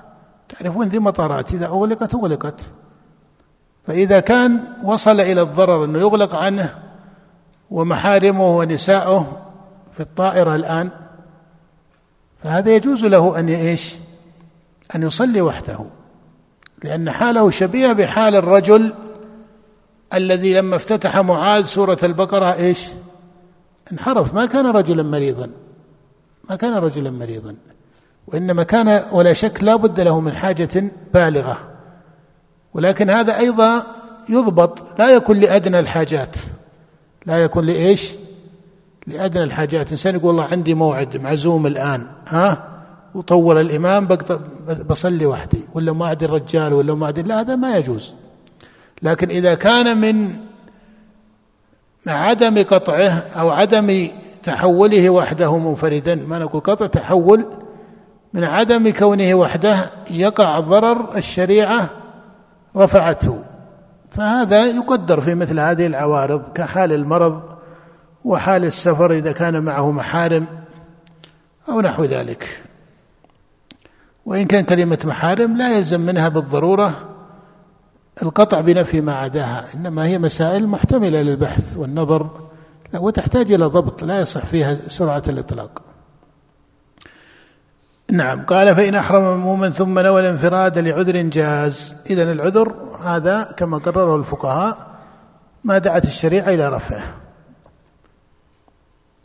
تعرفون ذي مطارات إذا أغلقت أغلقت. فإذا كان وصل إلى الضرر أنه يغلق عنه ومحارمه ونساؤه في الطائرة الآن فهذا يجوز له أن إيش؟ أن يصلي وحده لأن حاله شبيهة بحال الرجل الذي لما افتتح معاذ سورة البقرة إيش؟ انحرف. ما كان رجلا مريضا. ما كان رجلا مريضا. وإنما كان ولا شك لا بد له من حاجة بالغة. ولكن هذا أيضا يضبط لا يكون لأدنى الحاجات. لا يكون لإيش؟ لأدنى الحاجات. إنسان يقول الله عندي موعد معزوم الآن ها؟ وطول الإمام بصلي وحدي ولا ما عاد الرجال ولا ما عاد لا هذا ما يجوز. لكن إذا كان من عدم قطعه أو عدم تحوله وحده منفردا ما نقول قطع تحول من عدم كونه وحده يقع ضرر الشريعة رفعته. فهذا يقدر في مثل هذه العوارض كحال المرض وحال السفر إذا كان معه محارم أو نحو ذلك. وإن كان كلمة محارم لا يلزم منها بالضرورة القطع بنفي ما عداها إنما هي مسائل محتملة للبحث والنظر وتحتاج إلى ضبط لا يصح فيها سرعة الإطلاق. نعم. قال فإن أحرم مأموما ثم نوى الانفراد لعذر جاز. إذا العذر هذا كما قرره الفقهاء ما دعت الشريعة إلى رفعه.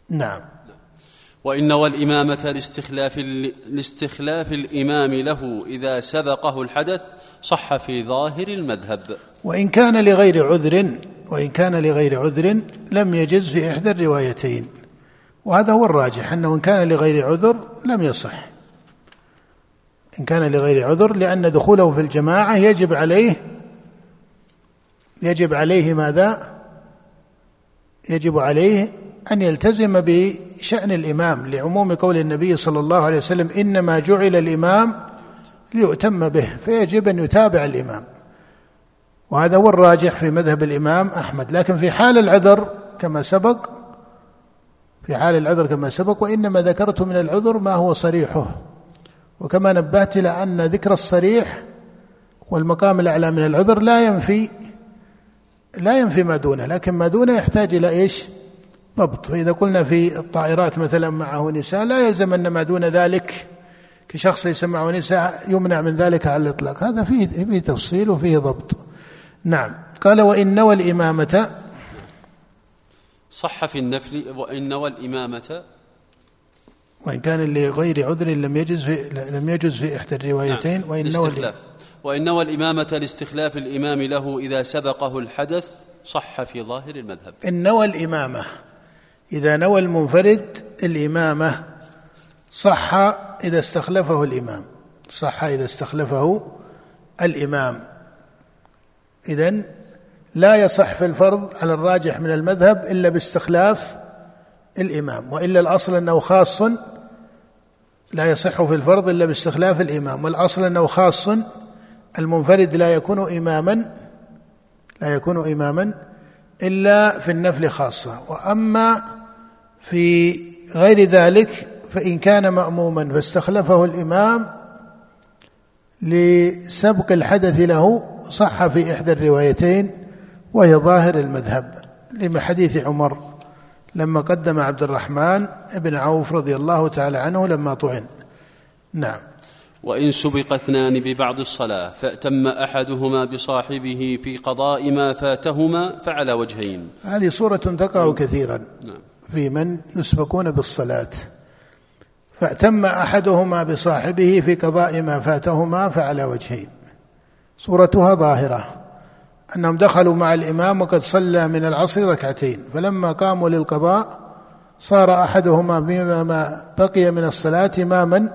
نعم. وإن نوى الإمامة لاستخلاف لاستخلاف الإمام له إذا سبقه الحدث صح في ظاهر المذهب. وإن كان لغير عذر وإن كان لغير عذر لم يجز في إحدى الروايتين. وهذا هو الراجح أنه إن كان لغير عذر لم يصح. إن كان لغير عذر لأن دخوله في الجماعة يجب عليه يجب عليه ماذا؟ يجب عليه أن يلتزم بشأن الإمام لعموم قول النبي صلى الله عليه وسلم إنما جعل الإمام ليؤتم به فيجب أن يتابع الإمام. وهذا هو الراجح في مذهب الإمام أحمد. لكن في حال العذر كما سبق في حال العذر كما سبق وإنما ذكرت من العذر ما هو صريحه. وكما نبهت إلى أن ذكر الصريح والمقام الأعلى من العذر لا ينفي لا ينفي ما دونه لكن ما دونه يحتاج إلى إيش؟ ضبط. فإذا قلنا في الطائرات مثلا معه نساء لا يلزم أن ما دون ذلك كشخص يسمعه نساء يمنع من ذلك على الإطلاق. هذا فيه فيه تفصيل وفيه ضبط. نعم. قال وإن نوى الإمامة صح في النفل وإن نوى الإمامة وإن كان لغير عذر لم يجز في لم يجز في إحدى الروايتين نعم. وإن نوى وإن نوى الإمامة لاستخلاف الإمام له إذا سبقه الحدث صح في ظاهر المذهب. إن نوى الإمامة إذا نوى المنفرد الإمامة صح إذا استخلفه الإمام. صح إذا استخلفه الإمام. إذن لا يصح في الفرض على الراجح من المذهب إلا باستخلاف الإمام وإلا الأصل أنه خاص لا يصح في الفرض إلا باستخلاف الإمام والأصل أنه خاص. المنفرد لا يكون إماما لا يكون إماما إلا في النفل خاصة. وأما في غير ذلك فإن كان مأموما فاستخلفه الإمام لسبق الحدث له صح في إحدى الروايتين وهي ظاهر المذهب لما حديث عمر. لما قدم عبد الرحمن بن عوف رضي الله تعالى عنه لما طعن. نعم. وإن سبق اثنان ببعض الصلاة فأتم أحدهما بصاحبه في قضاء ما فاتهما فعلى وجهين. هذه صورة تقع كثيرا. نعم. في من يسبقون بالصلاة. فأتم أحدهما بصاحبه في قضاء ما فاتهما فعلى وجهين. صورتها ظاهرة. أنهم دخلوا مع الإمام وقد صلى من العصر ركعتين فلما قاموا للقضاء صار أحدهما بما بقي من الصلاة إماما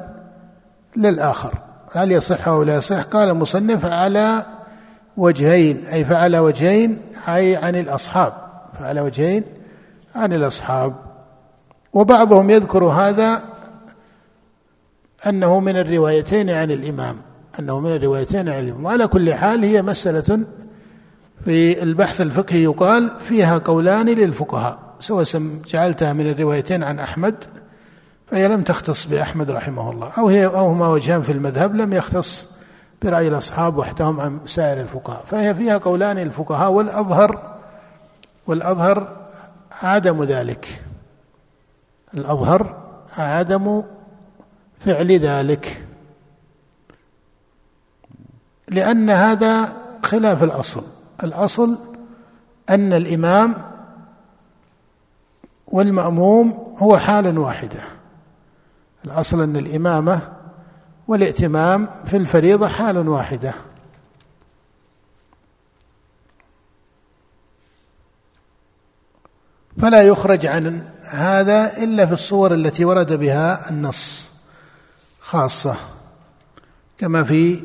للآخر. هل يصح أو لا يصح؟ قال المصنف على وجهين أي فعلى وجهين أي عن الأصحاب فعلى وجهين عن الأصحاب. وبعضهم يذكر هذا أنه من الروايتين عن الإمام أنه من الروايتين عن الإمام. وعلى كل حال هي مسألة في البحث الفقهي يقال فيها قولان للفقهاء سواء جعلتها من الروايتين عن أحمد فهي لم تختص بأحمد رحمه الله أو هي أو هما وجهان في المذهب لم يختص برأي الأصحاب وحدهم عن سائر الفقهاء فهي فيها قولان للفقهاء والأظهر والأظهر عدم ذلك الأظهر عدم فعل ذلك لأن هذا خلاف الأصل. الأصل أن الإمام والمأموم هو حال واحدة الأصل أن الإمامة والائتمام في الفريضة حال واحدة فلا يخرج عن هذا إلا في الصور التي ورد بها النص خاصة كما في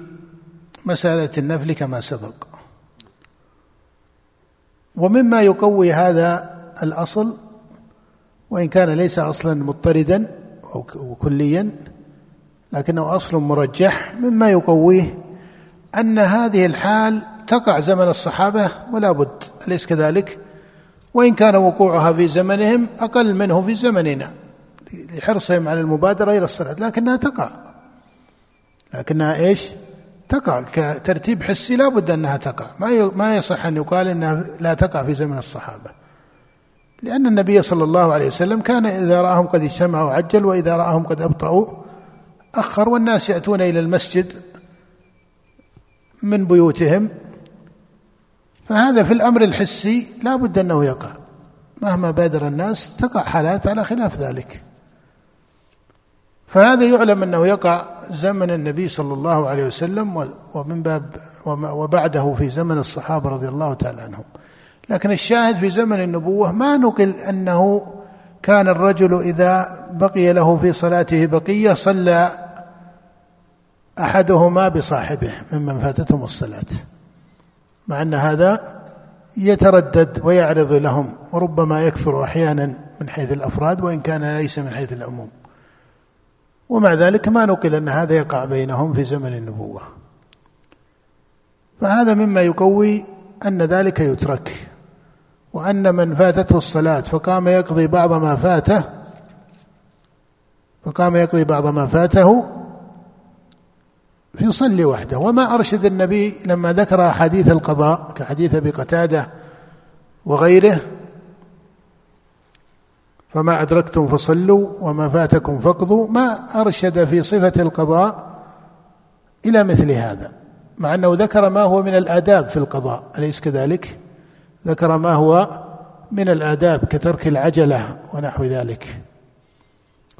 مسألة النفل كما سبق. ومما يقوي هذا الأصل وإن كان ليس أصلا مضطردا أو كليا لكنه أصل مرجح مما يقويه أن هذه الحال تقع زمن الصحابة ولا بد أليس كذلك؟ وإن كان وقوعها في زمنهم أقل منه في زمننا لحرصهم على المبادرة إلى الصلاة لكنها تقع لكنها إيش تقع كترتيب حسي لا بد أنها تقع. ما ما يصح أن يقال أنها لا تقع في زمن الصحابة. لأن النبي صلى الله عليه وسلم كان إذا رآهم قد اجتمعوا عجل وإذا رآهم قد أبطأوا أخر والناس يأتون إلى المسجد من بيوتهم. فهذا في الأمر الحسي لا بد أنه يقع. مهما بادر الناس تقع حالات على خلاف ذلك. فهذا يعلم أنه يقع زمن النبي صلى الله عليه وسلم ومن باب وبعده في زمن الصحابة رضي الله تعالى عنهم. لكن الشاهد في زمن النبوة ما نقل أنه كان الرجل إذا بقي له في صلاته بقية صلى أحدهما بصاحبه ممن فاتتهم الصلاة. مع أن هذا يتردد ويعرض لهم وربما يكثر أحيانا من حيث الأفراد وإن كان ليس من حيث العموم. ومع ذلك ما نقل أن هذا يقع بينهم في زمن النبوة. فهذا مما يقوي أن ذلك يترك وأن من فاتته الصلاة فقام يقضي بعض ما فاته فقام يقضي بعض ما فاته يصلي وحده. وما أرشد النبي لما ذكر أحاديث القضاء كحديث أبي قتادة وغيره فما أدركتم فصلوا وما فاتكم فاقضوا ما أرشد في صفة القضاء إلى مثل هذا مع أنه ذكر ما هو من الآداب في القضاء أليس كذلك؟ ذكر ما هو من الآداب كترك العجلة ونحو ذلك.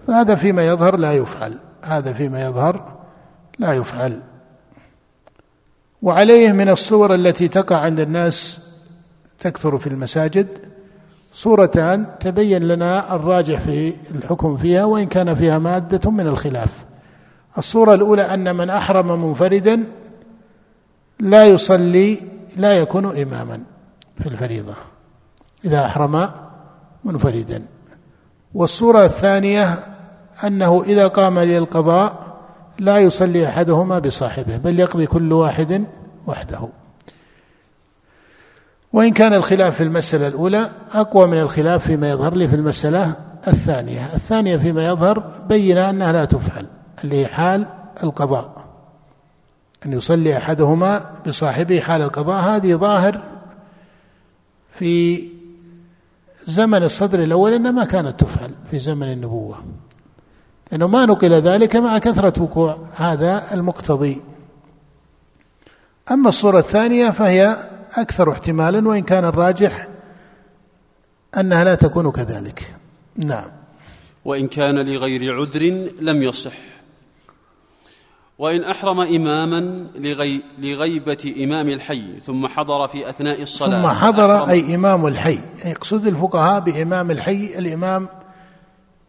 فهذا فيما يظهر لا يفعل هذا فيما يظهر لا يفعل. وعليه من الصور التي تقع عند الناس تكثر في المساجد صورتان تبين لنا الراجح في الحكم فيها وإن كان فيها مادة من الخلاف. الصورة الأولى أن من أحرم منفردا لا يصلي لا يكون إماما في الفريضة إذا أحرم منفردا. والصورة الثانية أنه إذا قام للقضاء لا يصلي أحدهما بصاحبه بل يقضي كل واحد وحده. وإن كان الخلاف في المسألة الأولى أقوى من الخلاف فيما يظهر لي في المسألة الثانية. الثانية فيما يظهر بين أنها لا تفعل اللي هي حال القضاء. أن يصلي أحدهما بصاحبه حال القضاء هذه ظاهر في زمن الصدر الأول انها ما كانت تفعل في زمن النبوة. لأنه ما نقل ذلك مع كثرة وقوع هذا المقتضي. أما الصورة الثانية فهي أكثر احتمالا وإن كان الراجح أنها لا تكون كذلك. نعم. وإن كان لغير عذر لم يصح. وإن أحرم إماما لغي لغيبة إمام الحي ثم حضر في أثناء الصلاة. ثم حضر أي إمام الحي. يقصد الفقهاء بإمام الحي الإمام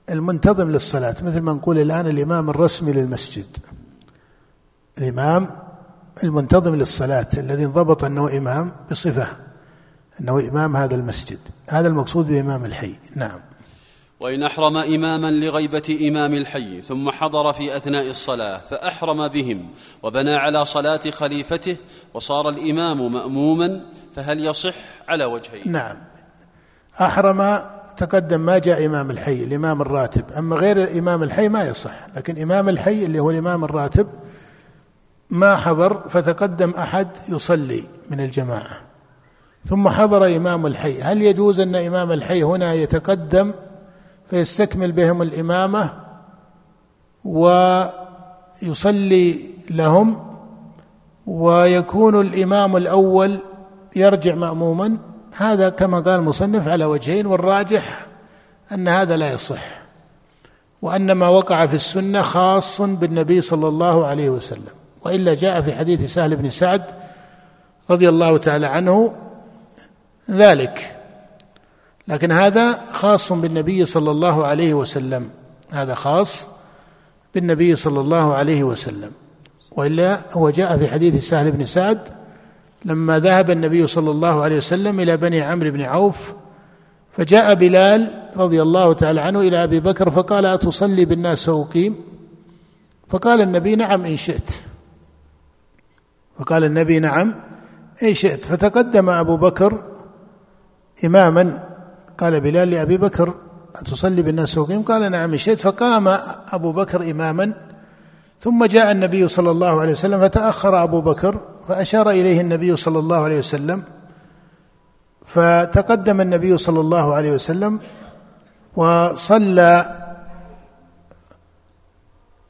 المنتظم للصلاة مثل ما نقول الآن الإمام الرسمي للمسجد. الإمام المنتظم للصلاة الذي انضبط أنه إمام بصفة أنه إمام هذا المسجد. هذا المقصود بإمام الحي. نعم. وإن أحرم إماما لغيبة إمام الحي ثم حضر في أثناء الصلاة فأحرم بهم وبنى على صلاة خليفته وصار الإمام مأموما فهل يصح على وجهين؟ نعم. أحرم تقدم ما جاء إمام الحي الإمام الراتب. أما غير الإمام الحي ما يصح لكن إمام الحي اللي هو الإمام الراتب ما حضر فتقدم أحد يصلي من الجماعة. ثم حضر إمام الحي. هل يجوز أن إمام الحي هنا يتقدم فيستكمل بهم الإمامة ويصلي لهم ويكون الإمام الأول يرجع مأموما؟ هذا كما قال المصنف على وجهين والراجح أن هذا لا يصح. وأن ما وقع في السنة خاص بالنبي صلى الله عليه وسلم. وإلا جاء في حديث سهل بن سعد رضي الله تعالى عنه ذلك. لكن هذا خاص بالنبي صلى الله عليه وسلم. هذا خاص بالنبي صلى الله عليه وسلم. وإلا هو جاء في حديث سهل بن سعد لما ذهب النبي صلى الله عليه وسلم إلى بني عمرو بن عوف فجاء بلال رضي الله تعالى عنه إلى أبي بكر فقال أتصلي بالناس وأقيم؟ فقال النبي نعم إن شئت. فقال النبي نعم إن شئت. فتقدم أبو بكر إماما قال بلال لأبي بكر أتصلي بالناس واقيم قال نعم شئت. فقام أبو بكر إماما ثم جاء النبي صلى الله عليه وسلم فتأخر أبو بكر فأشار إليه النبي صلى الله عليه وسلم فتقدم النبي صلى الله عليه وسلم وصلى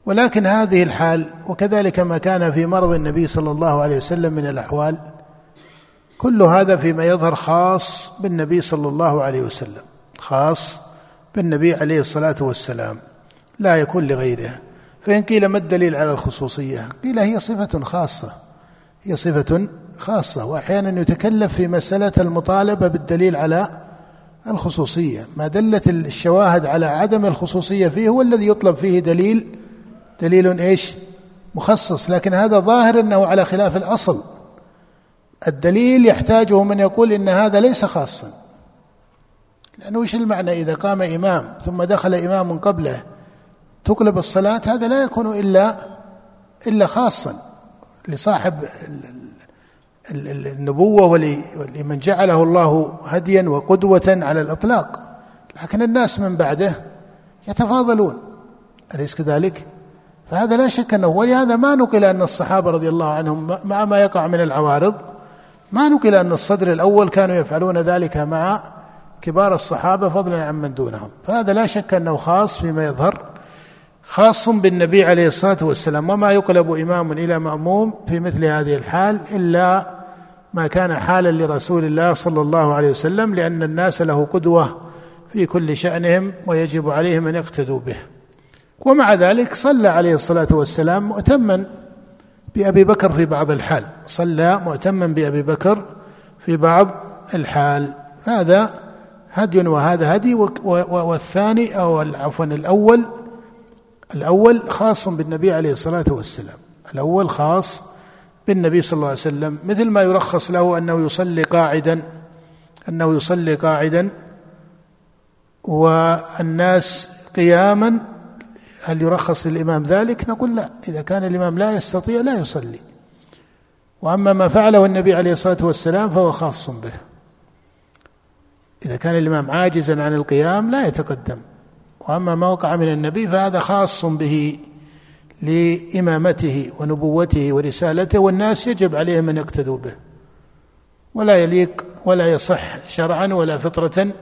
ولكن هذه الحال وكذلك ما كان في مرض النبي صلى الله عليه وسلم من الأحوال كل هذا فيما يظهر خاص بالنبي صلى الله عليه وسلم خاص بالنبي عليه الصلاة والسلام لا يكون لغيره. فإن قيل ما الدليل على الخصوصية؟ قيل هي صفة خاصة هي صفة خاصة وأحيانا يتكلف في مسألة المطالبة بالدليل على الخصوصية. ما دلت الشواهد على عدم الخصوصية فيه هو الذي يطلب فيه دليل دليل إيش؟ مخصص. لكن هذا ظاهر أنه على خلاف الأصل. الدليل يحتاجه من يقول إن هذا ليس خاصا. لأنه إيش المعنى؟ إذا قام إمام ثم دخل إمام قبله تقلب الصلاة هذا لا يكون إلا إلا خاصا لصاحب النبوة ولمن جعله الله هديا وقدوه على الإطلاق. لكن الناس من بعده يتفاضلون. أليس كذلك؟ فهذا لا شك أنه ولهذا ما نقل أن الصحابة رضي الله عنهم مع ما يقع من العوارض ما نقل أن الصدر الأول كانوا يفعلون ذلك مع كبار الصحابة فضلا عن من دونهم. فهذا لا شك أنه خاص فيما يظهر خاص بالنبي عليه الصلاة والسلام وما يقلب إمام إلى مأموم في مثل هذه الحال إلا ما كان حالا لرسول الله صلى الله عليه وسلم لأن الناس له قدوة في كل شأنهم ويجب عليهم أن يقتدوا به. ومع ذلك صلى عليه الصلاة والسلام مؤتما بأبي بكر في بعض الحال. صلى مؤتما بأبي بكر في بعض الحال. هذا هدي وهذا هدي والثاني أو عفوا الأول الأول خاص بالنبي عليه الصلاة والسلام. الأول خاص بالنبي صلى الله عليه وسلم. مثل ما يرخص له أنه يصلي قاعدا أنه يصلي قاعدا والناس قياما هل يرخص للإمام ذلك؟ نقول لا. إذا كان الإمام لا يستطيع لا يصلي. وأما ما فعله النبي عليه الصلاة والسلام فهو خاص به. إذا كان الإمام عاجزا عن القيام لا يتقدم. وأما ما وقع من النبي فهذا خاص به لإمامته ونبوته ورسالته والناس يجب عليهم أن يقتدوا به. ولا يليق ولا يصح شرعا ولا فطرة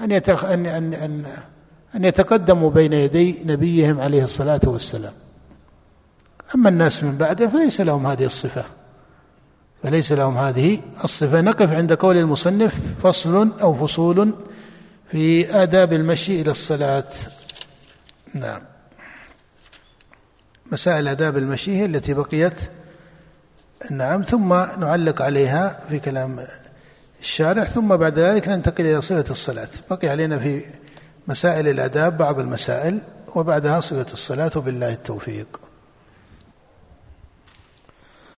أن, يتخ... أن... أن... أن أن يتقدموا بين يدي نبيهم عليه الصلاة والسلام. أما الناس من بعده فليس لهم هذه الصفة. فليس لهم هذه الصفة. نقف عند قول المصنف فصل أو فصول في آداب المشي إلى الصلاة. نعم. مسائل آداب المشي هي التي بقيت. نعم ثم نعلق عليها في كلام الشارح ثم بعد ذلك ننتقل إلى صفة الصلاة. بقي علينا في مسائل الآداب بعض المسائل وبعدها صفة الصلاة بالله التوفيق.